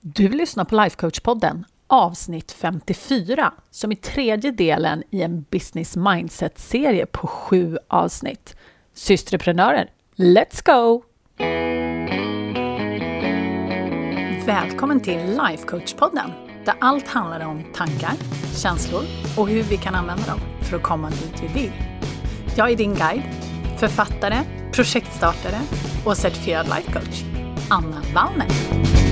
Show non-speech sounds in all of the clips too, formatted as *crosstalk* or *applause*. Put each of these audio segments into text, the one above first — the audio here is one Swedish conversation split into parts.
Du lyssnar på Lifecoach-podden avsnitt 54 som är tredje delen i en business mindset-serie på sju avsnitt. Systreprenörer, let's go! Välkommen till Lifecoach-podden där allt handlar om tankar, känslor och hur vi kan använda dem för att komma dit vi vill. Jag är din guide, författare, projektstartare och certifierad lifecoach, Anna Wallner.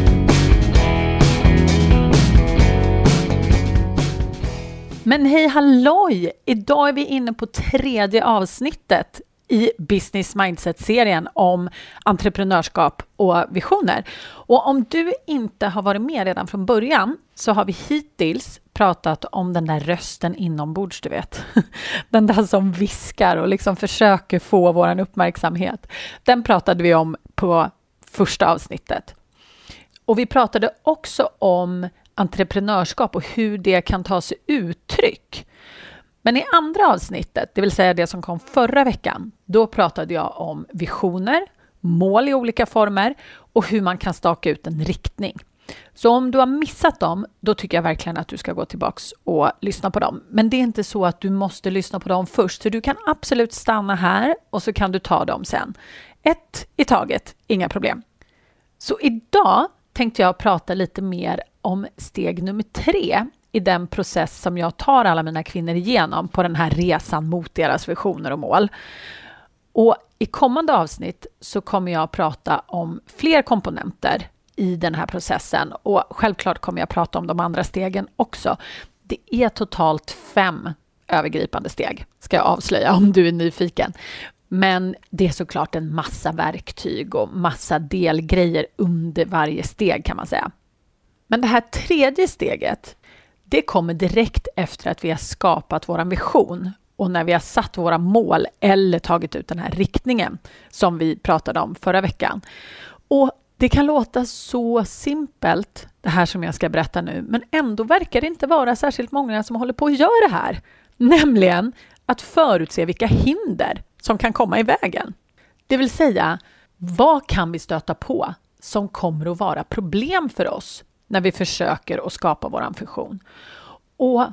Men hej halloj! Idag är vi inne på tredje avsnittet i Business Mindset-serien om entreprenörskap och visioner. Och om du inte har varit med redan från början så har vi hittills pratat om den där rösten inombords, du vet. *laughs* Den där som viskar och liksom försöker få vår uppmärksamhet. Den pratade vi om på första avsnittet. Och vi pratade också om entreprenörskap och hur det kan ta sig uttryck. Men i andra avsnittet, det vill säga det som kom förra veckan, då pratade jag om visioner, mål i olika former och hur man kan staka ut en riktning. Så om du har missat dem, då tycker jag verkligen att du ska gå tillbaks och lyssna på dem. Men det är inte så att du måste lyssna på dem först, så du kan absolut stanna här och så kan du ta dem sen. Ett i taget, inga problem. Så idag tänkte jag prata lite mer om steg nummer tre i den process som jag tar alla mina kvinnor igenom på den här resan mot deras visioner och mål. Och I kommande avsnitt så kommer jag att prata om fler komponenter i den här processen och självklart kommer jag prata om de andra stegen också. Det är totalt fem övergripande steg, ska jag avslöja om du är nyfiken. Men det är såklart en massa verktyg och massa delgrejer under varje steg kan man säga. Men det här tredje steget, det kommer direkt efter att vi har skapat vår vision och när vi har satt våra mål eller tagit ut den här riktningen som vi pratade om förra veckan. Och det kan låta så simpelt, det här som jag ska berätta nu, men ändå verkar det inte vara särskilt många som håller på att göra det här. Nämligen att förutse vilka hinder som kan komma i vägen. Det vill säga, vad kan vi stöta på som kommer att vara problem för oss när vi försöker att skapa vår vision? Och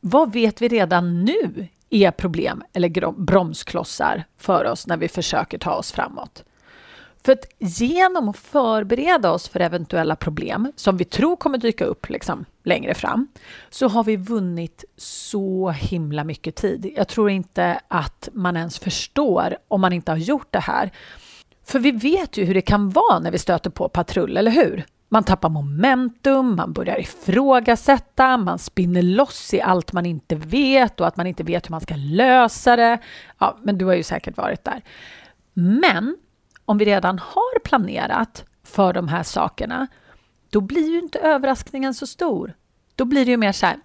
vad vet vi redan nu är problem eller bromsklossar för oss när vi försöker ta oss framåt? För att genom att förbereda oss för eventuella problem som vi tror kommer dyka upp liksom, längre fram så har vi vunnit så himla mycket tid. Jag tror inte att man ens förstår om man inte har gjort det här. För vi vet ju hur det kan vara när vi stöter på patrull, eller hur? Man tappar momentum, man börjar ifrågasätta, man spinner loss i allt man inte vet och att man inte vet hur man ska lösa det. Ja, men du har ju säkert varit där. Men om vi redan har planerat för de här sakerna, då blir ju inte överraskningen så stor. Då blir det ju mer så här,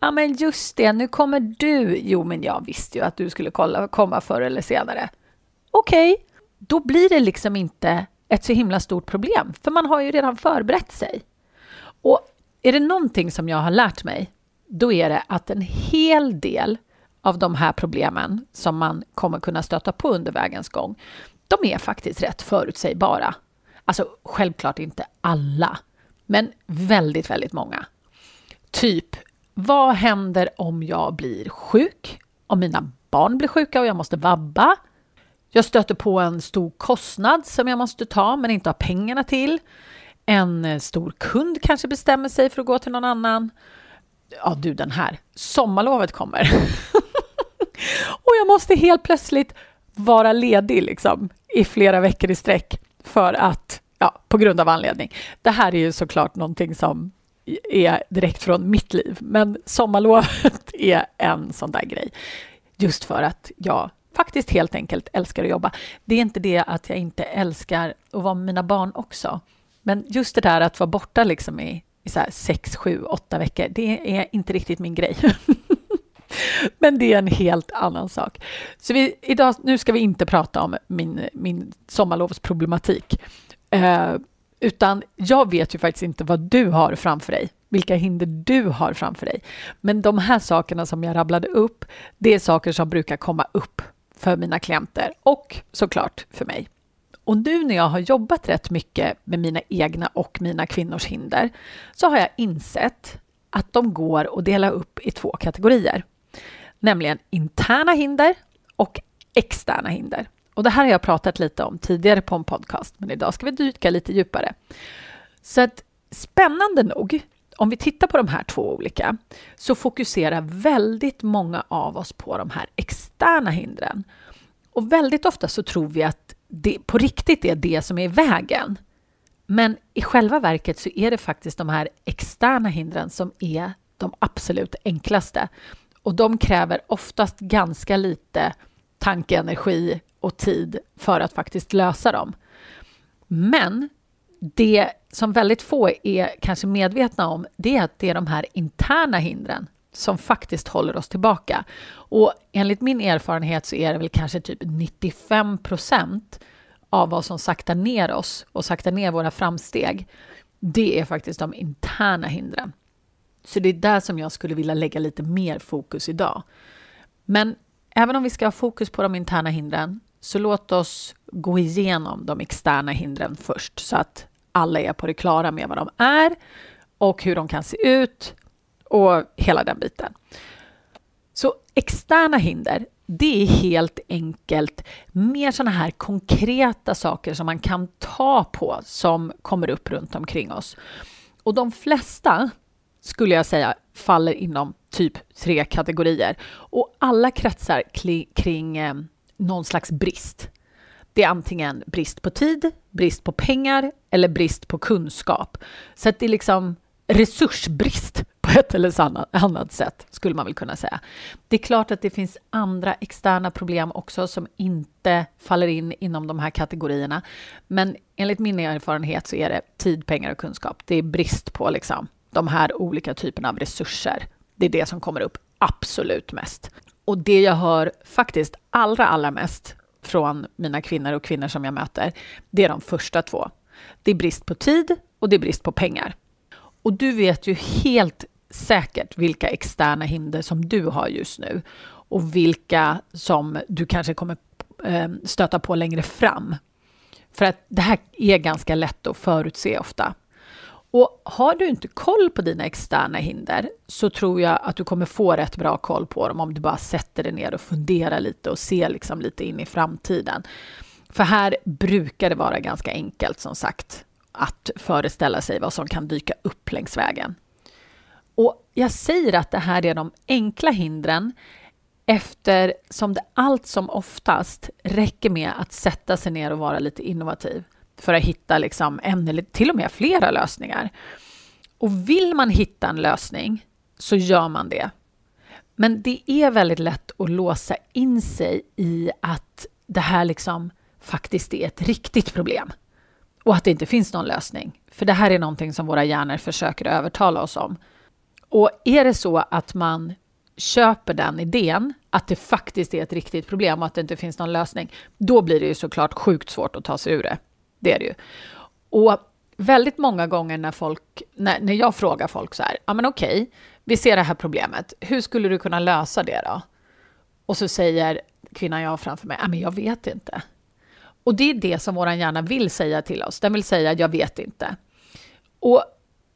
ja men just det, nu kommer du. Jo, men jag visste ju att du skulle kolla, komma förr eller senare. Okej, okay, då blir det liksom inte ett så himla stort problem, för man har ju redan förberett sig. Och är det någonting som jag har lärt mig, då är det att en hel del av de här problemen som man kommer kunna stöta på under vägens gång, de är faktiskt rätt förutsägbara. Alltså självklart inte alla, men väldigt, väldigt många. Typ, vad händer om jag blir sjuk? Om mina barn blir sjuka och jag måste vabba? Jag stöter på en stor kostnad som jag måste ta men inte har pengarna till. En eh, stor kund kanske bestämmer sig för att gå till någon annan. Ja, du den här. Sommarlovet kommer. *laughs* och jag måste helt plötsligt vara ledig liksom, i flera veckor i sträck för att, ja, på grund av anledning. Det här är ju såklart någonting som är direkt från mitt liv, men sommarlovet *laughs* är en sån där grej. Just för att jag faktiskt helt enkelt älskar att jobba. Det är inte det att jag inte älskar att vara med mina barn också, men just det där att vara borta liksom i, i så sex, sju, åtta veckor, det är inte riktigt min grej. *laughs* Men det är en helt annan sak. Så vi, idag, nu ska vi inte prata om min, min sommarlovsproblematik. Eh, utan jag vet ju faktiskt inte vad du har framför dig, vilka hinder du har framför dig. Men de här sakerna som jag rabblade upp, det är saker som brukar komma upp för mina klienter och såklart för mig. Och nu när jag har jobbat rätt mycket med mina egna och mina kvinnors hinder så har jag insett att de går att dela upp i två kategorier, nämligen interna hinder och externa hinder. Och det här har jag pratat lite om tidigare på en podcast, men idag ska vi dyka lite djupare. Så att spännande nog, om vi tittar på de här två olika, så fokuserar väldigt många av oss på de här externa hindren. Och väldigt ofta så tror vi att det på riktigt är det som är i vägen. Men i själva verket så är det faktiskt de här externa hindren som är de absolut enklaste. Och de kräver oftast ganska lite tankeenergi och tid för att faktiskt lösa dem. Men det som väldigt få är kanske medvetna om, det är att det är de här interna hindren som faktiskt håller oss tillbaka. Och enligt min erfarenhet så är det väl kanske typ 95 procent av vad som saktar ner oss och saktar ner våra framsteg. Det är faktiskt de interna hindren. Så det är där som jag skulle vilja lägga lite mer fokus idag. Men även om vi ska ha fokus på de interna hindren så låt oss gå igenom de externa hindren först så att alla är på det klara med vad de är och hur de kan se ut och hela den biten. Så externa hinder, det är helt enkelt mer sådana här konkreta saker som man kan ta på som kommer upp runt omkring oss. Och de flesta skulle jag säga faller inom typ tre kategorier och alla kretsar kring eh, någon slags brist. Det är antingen brist på tid, brist på pengar eller brist på kunskap. Så att det är liksom resursbrist *laughs* på ett eller annat sätt, skulle man väl kunna säga. Det är klart att det finns andra externa problem också som inte faller in inom de här kategorierna. Men enligt min erfarenhet så är det tid, pengar och kunskap. Det är brist på liksom, de här olika typerna av resurser. Det är det som kommer upp absolut mest. Och det jag hör faktiskt allra, allra mest från mina kvinnor och kvinnor som jag möter, det är de första två. Det är brist på tid och det är brist på pengar. Och du vet ju helt säkert vilka externa hinder som du har just nu och vilka som du kanske kommer eh, stöta på längre fram. För att det här är ganska lätt att förutse ofta. Och har du inte koll på dina externa hinder så tror jag att du kommer få rätt bra koll på dem om du bara sätter dig ner och funderar lite och ser liksom lite in i framtiden. För här brukar det vara ganska enkelt som sagt att föreställa sig vad som kan dyka upp längs vägen. Och jag säger att det här är de enkla hindren eftersom det allt som oftast räcker med att sätta sig ner och vara lite innovativ för att hitta liksom en eller till och med flera lösningar. Och vill man hitta en lösning så gör man det. Men det är väldigt lätt att låsa in sig i att det här liksom faktiskt är ett riktigt problem och att det inte finns någon lösning. För det här är någonting som våra hjärnor försöker övertala oss om. Och är det så att man köper den idén att det faktiskt är ett riktigt problem och att det inte finns någon lösning, då blir det ju såklart sjukt svårt att ta sig ur det. Det är det ju. Och väldigt många gånger när, folk, när, när jag frågar folk så här, ja men okej, vi ser det här problemet, hur skulle du kunna lösa det då? Och så säger kvinnan jag har framför mig, ja men jag vet inte. Och det är det som vår hjärna vill säga till oss, den vill säga jag vet inte. Och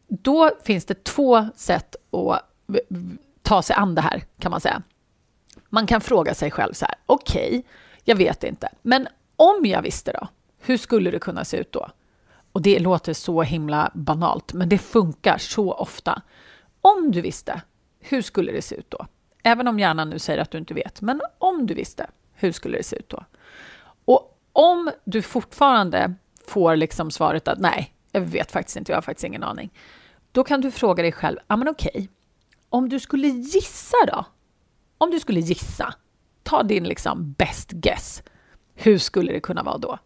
då finns det två sätt att ta sig an det här, kan man säga. Man kan fråga sig själv så här, okej, okay, jag vet inte, men om jag visste då? Hur skulle det kunna se ut då? Och det låter så himla banalt, men det funkar så ofta. Om du visste, hur skulle det se ut då? Även om hjärnan nu säger att du inte vet, men om du visste, hur skulle det se ut då? Och om du fortfarande får liksom svaret att nej, jag vet faktiskt inte, jag har faktiskt ingen aning. Då kan du fråga dig själv, ja men okej, om du skulle gissa då? Om du skulle gissa, ta din liksom best guess. Hur skulle det kunna vara då?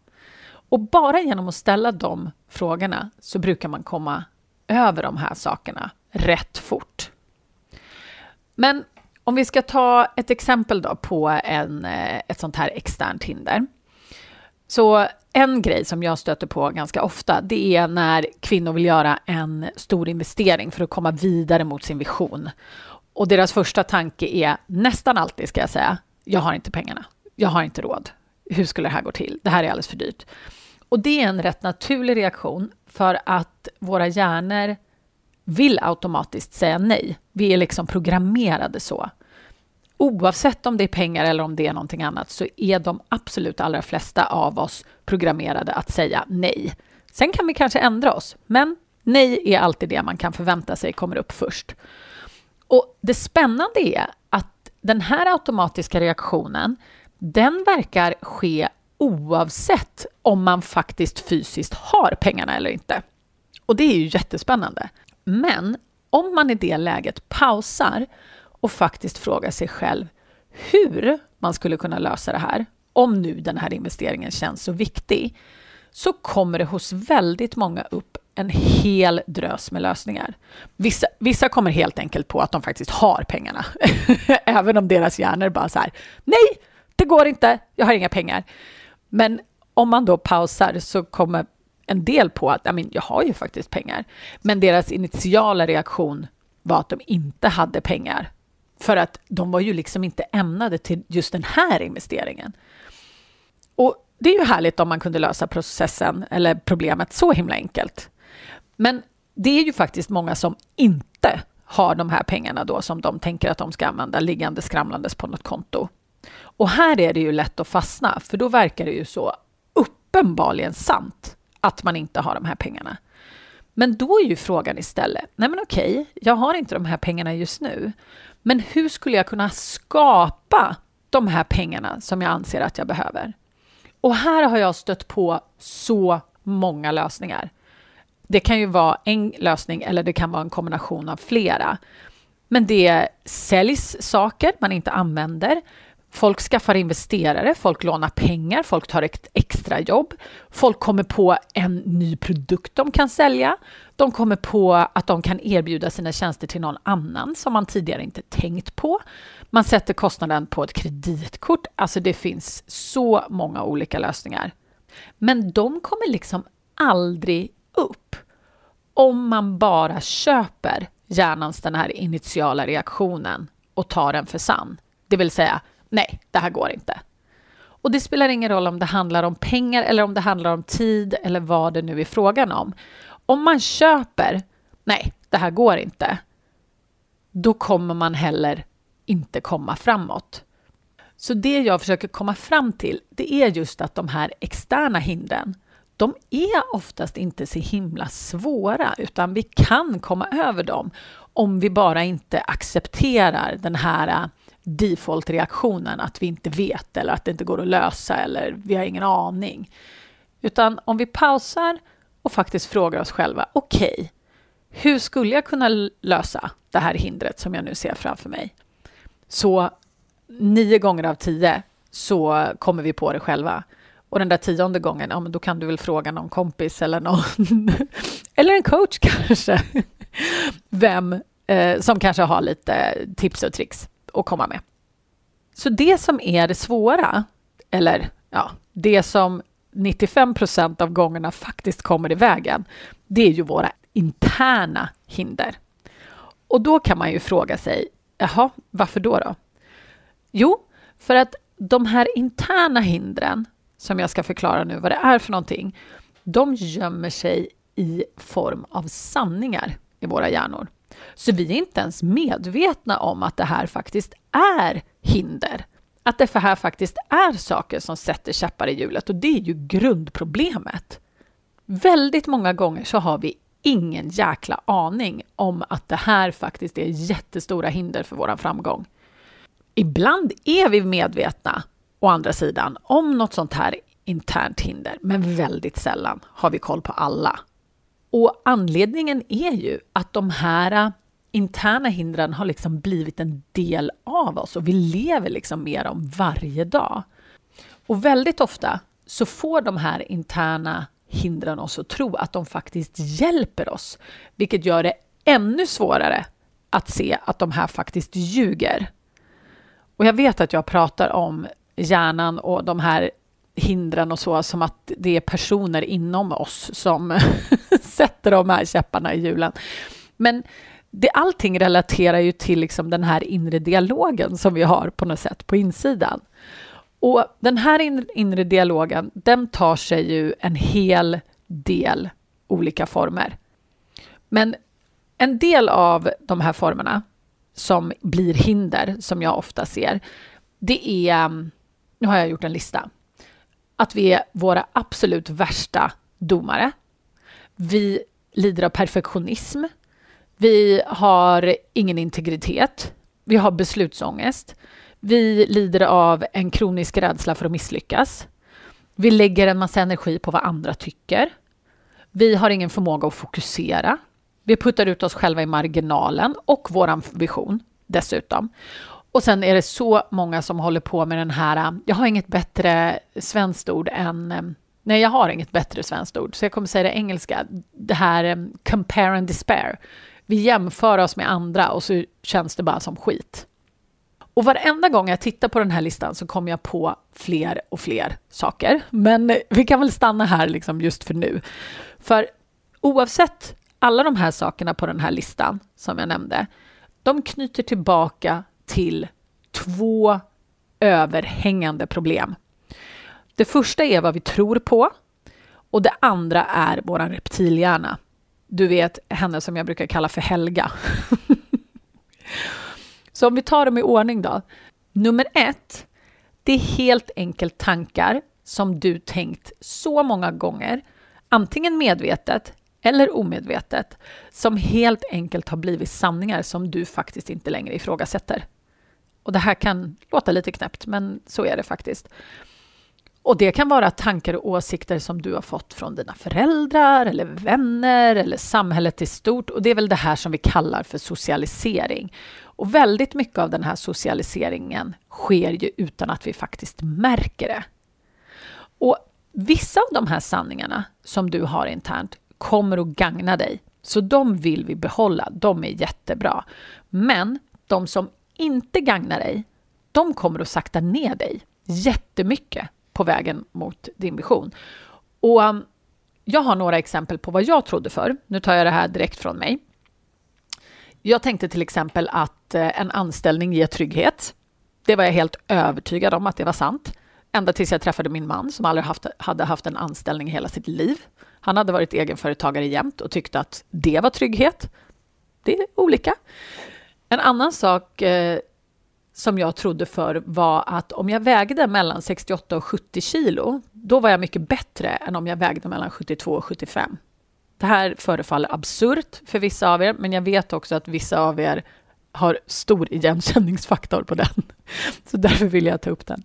Och bara genom att ställa de frågorna så brukar man komma över de här sakerna rätt fort. Men om vi ska ta ett exempel då på en, eh, ett sånt här externt hinder. Så en grej som jag stöter på ganska ofta, det är när kvinnor vill göra en stor investering för att komma vidare mot sin vision. Och deras första tanke är nästan alltid, ska jag säga, jag har inte pengarna. Jag har inte råd. Hur skulle det här gå till? Det här är alldeles för dyrt. Och det är en rätt naturlig reaktion för att våra hjärnor vill automatiskt säga nej. Vi är liksom programmerade så. Oavsett om det är pengar eller om det är någonting annat så är de absolut allra flesta av oss programmerade att säga nej. Sen kan vi kanske ändra oss, men nej är alltid det man kan förvänta sig kommer upp först. Och det spännande är att den här automatiska reaktionen, den verkar ske oavsett om man faktiskt fysiskt har pengarna eller inte. Och det är ju jättespännande. Men om man i det läget pausar och faktiskt frågar sig själv hur man skulle kunna lösa det här, om nu den här investeringen känns så viktig, så kommer det hos väldigt många upp en hel drös med lösningar. Vissa, vissa kommer helt enkelt på att de faktiskt har pengarna, *laughs* även om deras hjärnor bara så här, nej, det går inte, jag har inga pengar. Men om man då pausar så kommer en del på att jag, jag har ju faktiskt pengar. Men deras initiala reaktion var att de inte hade pengar. För att de var ju liksom inte ämnade till just den här investeringen. Och det är ju härligt om man kunde lösa processen eller problemet så himla enkelt. Men det är ju faktiskt många som inte har de här pengarna då som de tänker att de ska använda liggande skramlandes på något konto. Och här är det ju lätt att fastna, för då verkar det ju så uppenbarligen sant att man inte har de här pengarna. Men då är ju frågan istället, nej men okej, jag har inte de här pengarna just nu, men hur skulle jag kunna skapa de här pengarna som jag anser att jag behöver? Och här har jag stött på så många lösningar. Det kan ju vara en lösning eller det kan vara en kombination av flera. Men det säljs saker man inte använder. Folk skaffar investerare, folk lånar pengar, folk tar ett extra jobb. Folk kommer på en ny produkt de kan sälja. De kommer på att de kan erbjuda sina tjänster till någon annan som man tidigare inte tänkt på. Man sätter kostnaden på ett kreditkort. Alltså det finns så många olika lösningar. Men de kommer liksom aldrig upp om man bara köper hjärnans den här initiala reaktionen och tar den för sann. Det vill säga, nej, det här går inte. Och det spelar ingen roll om det handlar om pengar eller om det handlar om tid eller vad det nu är frågan om. Om man köper, nej, det här går inte, då kommer man heller inte komma framåt. Så det jag försöker komma fram till, det är just att de här externa hindren, de är oftast inte så himla svåra, utan vi kan komma över dem om vi bara inte accepterar den här default-reaktionen att vi inte vet eller att det inte går att lösa eller vi har ingen aning. Utan om vi pausar och faktiskt frågar oss själva, okej, okay, hur skulle jag kunna lösa det här hindret som jag nu ser framför mig? Så nio gånger av tio så kommer vi på det själva. Och den där tionde gången, ja men då kan du väl fråga någon kompis eller någon, *laughs* eller en coach *laughs* kanske, vem eh, som kanske har lite tips och tricks att komma med. Så det som är det svåra, eller ja, det som 95 procent av gångerna faktiskt kommer i vägen, det är ju våra interna hinder. Och då kan man ju fråga sig, jaha, varför då? då? Jo, för att de här interna hindren, som jag ska förklara nu vad det är för någonting, de gömmer sig i form av sanningar i våra hjärnor. Så vi är inte ens medvetna om att det här faktiskt är hinder. Att det här faktiskt är saker som sätter käppar i hjulet och det är ju grundproblemet. Väldigt många gånger så har vi ingen jäkla aning om att det här faktiskt är jättestora hinder för vår framgång. Ibland är vi medvetna, å andra sidan, om något sånt här internt hinder, men väldigt sällan har vi koll på alla och anledningen är ju att de här äh, interna hindren har liksom blivit en del av oss och vi lever liksom med dem varje dag. Och väldigt ofta så får de här interna hindren oss att tro att de faktiskt hjälper oss, vilket gör det ännu svårare att se att de här faktiskt ljuger. Och jag vet att jag pratar om hjärnan och de här hindren och så som att det är personer inom oss som *laughs* sätter de här käpparna i hjulen. Men det, allting relaterar ju till liksom den här inre dialogen som vi har på något sätt på insidan. Och den här inre dialogen, den tar sig ju en hel del olika former. Men en del av de här formerna som blir hinder, som jag ofta ser, det är, nu har jag gjort en lista, att vi är våra absolut värsta domare. Vi lider av perfektionism. Vi har ingen integritet. Vi har beslutsångest. Vi lider av en kronisk rädsla för att misslyckas. Vi lägger en massa energi på vad andra tycker. Vi har ingen förmåga att fokusera. Vi puttar ut oss själva i marginalen och vår vision dessutom. Och sen är det så många som håller på med den här, äh, jag har inget bättre svenskt ord än äh, Nej, jag har inget bättre svenskt ord, så jag kommer säga det engelska. Det här äh, compare and despair. Vi jämför oss med andra och så känns det bara som skit. Och varenda gång jag tittar på den här listan så kommer jag på fler och fler saker. Men vi kan väl stanna här liksom just för nu. För oavsett alla de här sakerna på den här listan som jag nämnde, de knyter tillbaka till två överhängande problem. Det första är vad vi tror på och det andra är vår reptilhjärna. Du vet henne som jag brukar kalla för Helga. *laughs* Så om vi tar dem i ordning då. Nummer ett, det är helt enkelt tankar som du tänkt så många gånger, antingen medvetet eller omedvetet, som helt enkelt har blivit sanningar som du faktiskt inte längre ifrågasätter. Och det här kan låta lite knäppt, men så är det faktiskt. Och det kan vara tankar och åsikter som du har fått från dina föräldrar eller vänner eller samhället i stort. Och det är väl det här som vi kallar för socialisering. Och väldigt mycket av den här socialiseringen sker ju utan att vi faktiskt märker det. Och vissa av de här sanningarna som du har internt kommer att gagna dig. Så de vill vi behålla, de är jättebra. Men de som inte gagnar dig, de kommer att sakta ner dig jättemycket på vägen mot din vision. Och um, jag har några exempel på vad jag trodde för. Nu tar jag det här direkt från mig. Jag tänkte till exempel att eh, en anställning ger trygghet. Det var jag helt övertygad om att det var sant. Ända tills jag träffade min man som aldrig haft, hade haft en anställning hela sitt liv. Han hade varit egenföretagare jämt och tyckte att det var trygghet. Det är olika. En annan sak eh, som jag trodde för var att om jag vägde mellan 68 och 70 kilo, då var jag mycket bättre än om jag vägde mellan 72 och 75. Det här förefaller absurt för vissa av er, men jag vet också att vissa av er har stor igenkänningsfaktor på den. *laughs* Så därför vill jag ta upp den.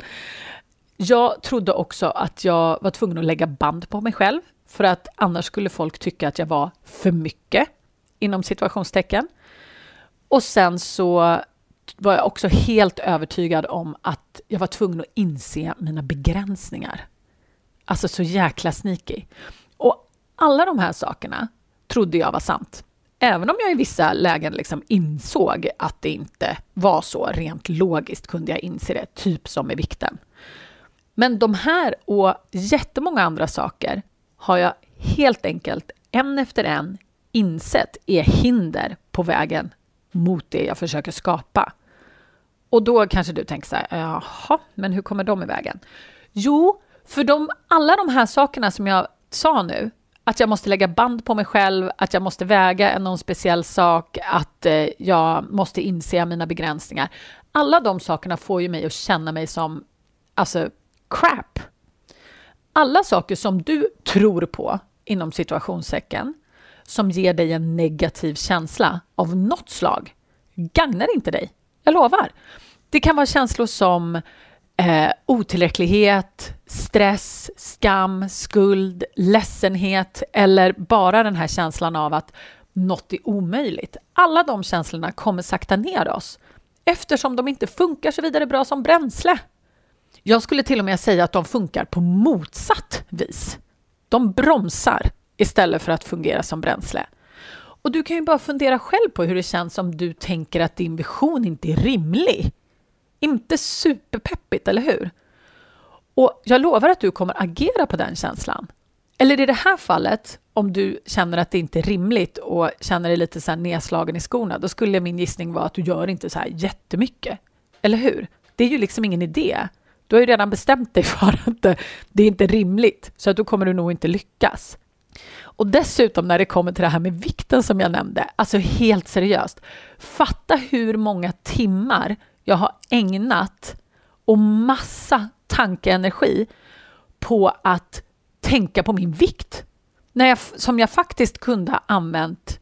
Jag trodde också att jag var tvungen att lägga band på mig själv för att annars skulle folk tycka att jag var för mycket inom situationstecken. Och sen så var jag också helt övertygad om att jag var tvungen att inse mina begränsningar. Alltså så jäkla sneaky. Och alla de här sakerna trodde jag var sant. Även om jag i vissa lägen liksom insåg att det inte var så, rent logiskt kunde jag inse det, typ som med vikten. Men de här och jättemånga andra saker har jag helt enkelt en efter en insett är hinder på vägen mot det jag försöker skapa. Och då kanske du tänker så här, jaha, men hur kommer de i vägen? Jo, för de, alla de här sakerna som jag sa nu, att jag måste lägga band på mig själv, att jag måste väga någon speciell sak, att eh, jag måste inse mina begränsningar. Alla de sakerna får ju mig att känna mig som, alltså, crap. Alla saker som du tror på, inom situationssäcken, som ger dig en negativ känsla av något slag, gagnar inte dig. Jag lovar. Det kan vara känslor som eh, otillräcklighet, stress, skam, skuld, ledsenhet eller bara den här känslan av att något är omöjligt. Alla de känslorna kommer sakta ner oss eftersom de inte funkar så vidare bra som bränsle. Jag skulle till och med säga att de funkar på motsatt vis. De bromsar istället för att fungera som bränsle. Och du kan ju bara fundera själv på hur det känns om du tänker att din vision inte är rimlig. Inte superpeppigt, eller hur? Och jag lovar att du kommer agera på den känslan. Eller i det här fallet, om du känner att det inte är rimligt och känner dig lite så här nedslagen i skorna, då skulle min gissning vara att du gör inte så här jättemycket. Eller hur? Det är ju liksom ingen idé. Du har ju redan bestämt dig för att det är inte rimligt, så att då kommer du nog inte lyckas. Och dessutom när det kommer till det här med vikten som jag nämnde, alltså helt seriöst, fatta hur många timmar jag har ägnat och massa tankeenergi på att tänka på min vikt. När jag, som jag faktiskt kunde ha använt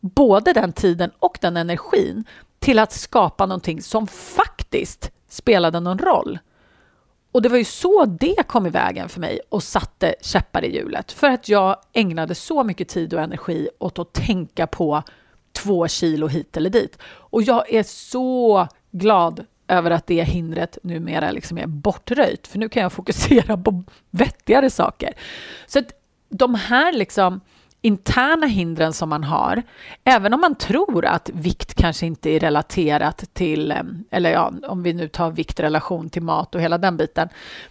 både den tiden och den energin till att skapa någonting som faktiskt spelade någon roll. Och det var ju så det kom i vägen för mig och satte käppar i hjulet. För att jag ägnade så mycket tid och energi åt att tänka på två kilo hit eller dit. Och jag är så glad över att det hindret numera liksom är bortröjt, för nu kan jag fokusera på *laughs* vettigare saker. Så att de här liksom interna hindren som man har, även om man tror att vikt kanske inte är relaterat till, eh, eller ja, om vi nu tar viktrelation till mat och hela den biten,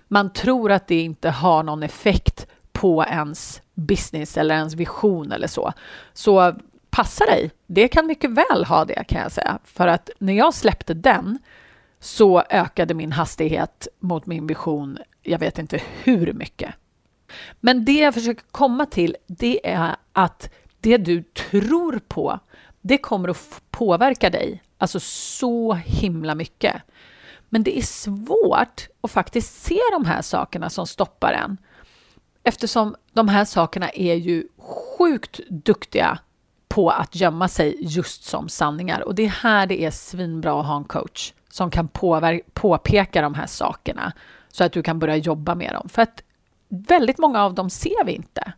man tror att det inte har någon effekt på ens business eller ens vision eller så. Så passa dig, det kan mycket väl ha det kan jag säga. För att när jag släppte den så ökade min hastighet mot min vision, jag vet inte hur mycket. Men det jag försöker komma till, det är att det du tror på, det kommer att påverka dig, alltså så himla mycket. Men det är svårt att faktiskt se de här sakerna som stoppar en. Eftersom de här sakerna är ju sjukt duktiga på att gömma sig just som sanningar. Och det är här det är svinbra att ha en coach som kan påpeka de här sakerna så att du kan börja jobba med dem. För att väldigt många av dem ser vi inte.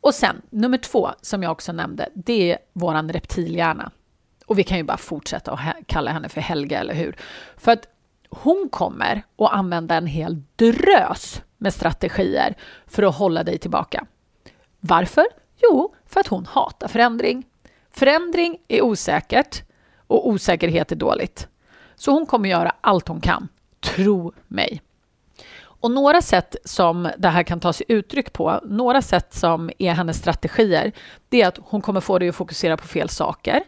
Och sen nummer två som jag också nämnde, det är våran reptilhjärna. Och vi kan ju bara fortsätta att kalla henne för Helga, eller hur? För att hon kommer att använda en hel drös med strategier för att hålla dig tillbaka. Varför? Jo, för att hon hatar förändring. Förändring är osäkert och osäkerhet är dåligt. Så hon kommer göra allt hon kan. Tro mig. Och några sätt som det här kan ta sig uttryck på, några sätt som är hennes strategier, det är att hon kommer få dig att fokusera på fel saker.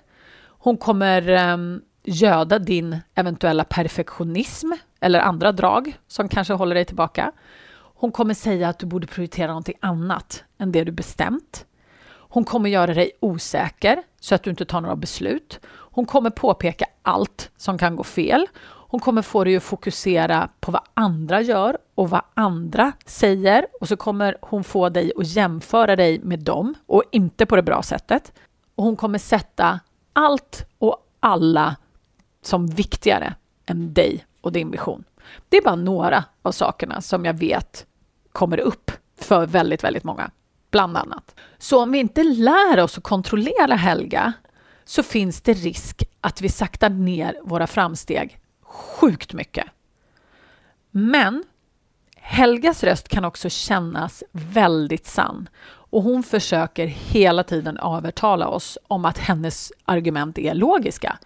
Hon kommer um, göda din eventuella perfektionism eller andra drag som kanske håller dig tillbaka. Hon kommer säga att du borde prioritera någonting annat än det du bestämt. Hon kommer göra dig osäker så att du inte tar några beslut. Hon kommer påpeka allt som kan gå fel. Hon kommer få dig att fokusera på vad andra gör och vad andra säger och så kommer hon få dig att jämföra dig med dem och inte på det bra sättet. Och hon kommer sätta allt och alla som viktigare än dig och din vision. Det är bara några av sakerna som jag vet kommer upp för väldigt, väldigt många, bland annat. Så om vi inte lär oss att kontrollera Helga så finns det risk att vi saktar ner våra framsteg sjukt mycket. Men Helgas röst kan också kännas väldigt sann och hon försöker hela tiden övertala oss om att hennes argument är logiska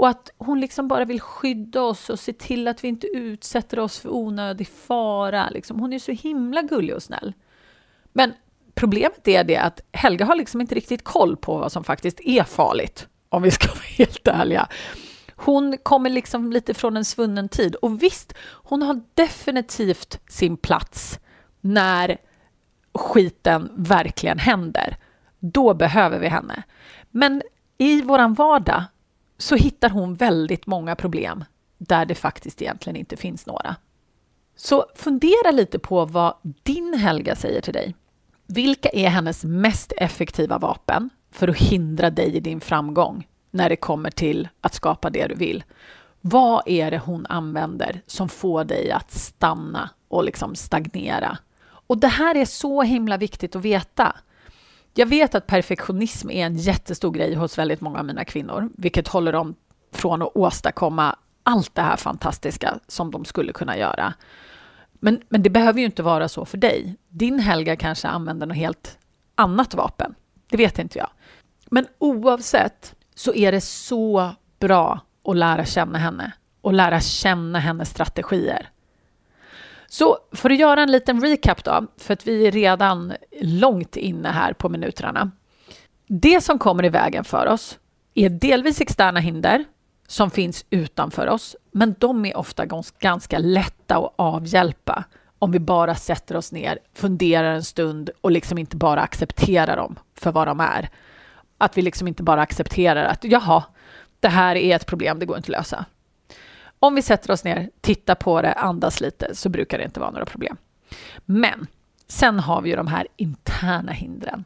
och att hon liksom bara vill skydda oss och se till att vi inte utsätter oss för onödig fara. Liksom. Hon är så himla gullig och snäll. Men problemet är det att Helga har liksom inte riktigt koll på vad som faktiskt är farligt, om vi ska vara helt ärliga. Hon kommer liksom lite från en svunnen tid. Och visst, hon har definitivt sin plats när skiten verkligen händer. Då behöver vi henne. Men i våran vardag så hittar hon väldigt många problem där det faktiskt egentligen inte finns några. Så fundera lite på vad din Helga säger till dig. Vilka är hennes mest effektiva vapen för att hindra dig i din framgång när det kommer till att skapa det du vill? Vad är det hon använder som får dig att stanna och liksom stagnera? Och det här är så himla viktigt att veta. Jag vet att perfektionism är en jättestor grej hos väldigt många av mina kvinnor, vilket håller dem från att åstadkomma allt det här fantastiska som de skulle kunna göra. Men, men det behöver ju inte vara så för dig. Din Helga kanske använder något helt annat vapen. Det vet inte jag. Men oavsett så är det så bra att lära känna henne och lära känna hennes strategier. Så för att göra en liten recap då, för att vi är redan långt inne här på minuterna. Det som kommer i vägen för oss är delvis externa hinder som finns utanför oss, men de är ofta ganska lätta att avhjälpa om vi bara sätter oss ner, funderar en stund och liksom inte bara accepterar dem för vad de är. Att vi liksom inte bara accepterar att jaha, det här är ett problem, det går inte att lösa. Om vi sätter oss ner, tittar på det, andas lite så brukar det inte vara några problem. Men sen har vi ju de här interna hindren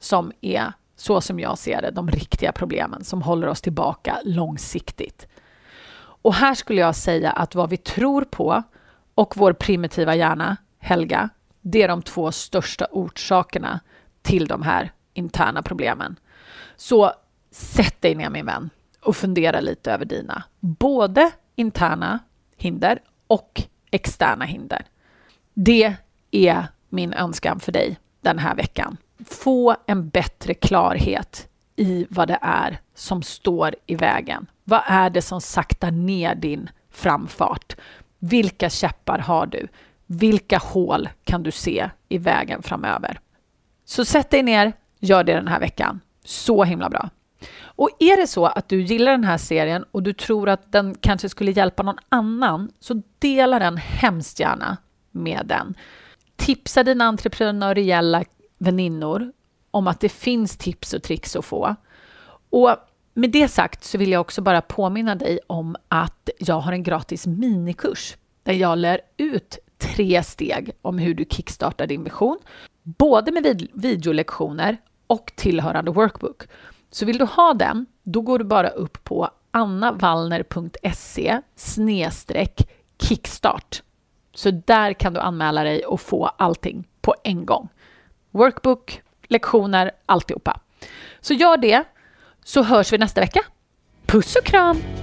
som är, så som jag ser det, de riktiga problemen som håller oss tillbaka långsiktigt. Och här skulle jag säga att vad vi tror på och vår primitiva hjärna, Helga, det är de två största orsakerna till de här interna problemen. Så sätt dig ner min vän och fundera lite över dina, både interna hinder och externa hinder. Det är min önskan för dig den här veckan. Få en bättre klarhet i vad det är som står i vägen. Vad är det som saktar ner din framfart? Vilka käppar har du? Vilka hål kan du se i vägen framöver? Så sätt dig ner, gör det den här veckan. Så himla bra. Och är det så att du gillar den här serien och du tror att den kanske skulle hjälpa någon annan, så dela den hemskt gärna med den. Tipsa dina entreprenöriella väninnor om att det finns tips och tricks att få. Och med det sagt så vill jag också bara påminna dig om att jag har en gratis minikurs där jag lär ut tre steg om hur du kickstartar din vision, både med videolektioner och tillhörande workbook. Så vill du ha den, då går du bara upp på annavallner.se kickstart. Så där kan du anmäla dig och få allting på en gång. Workbook, lektioner, alltihopa. Så gör det, så hörs vi nästa vecka. Puss och kram!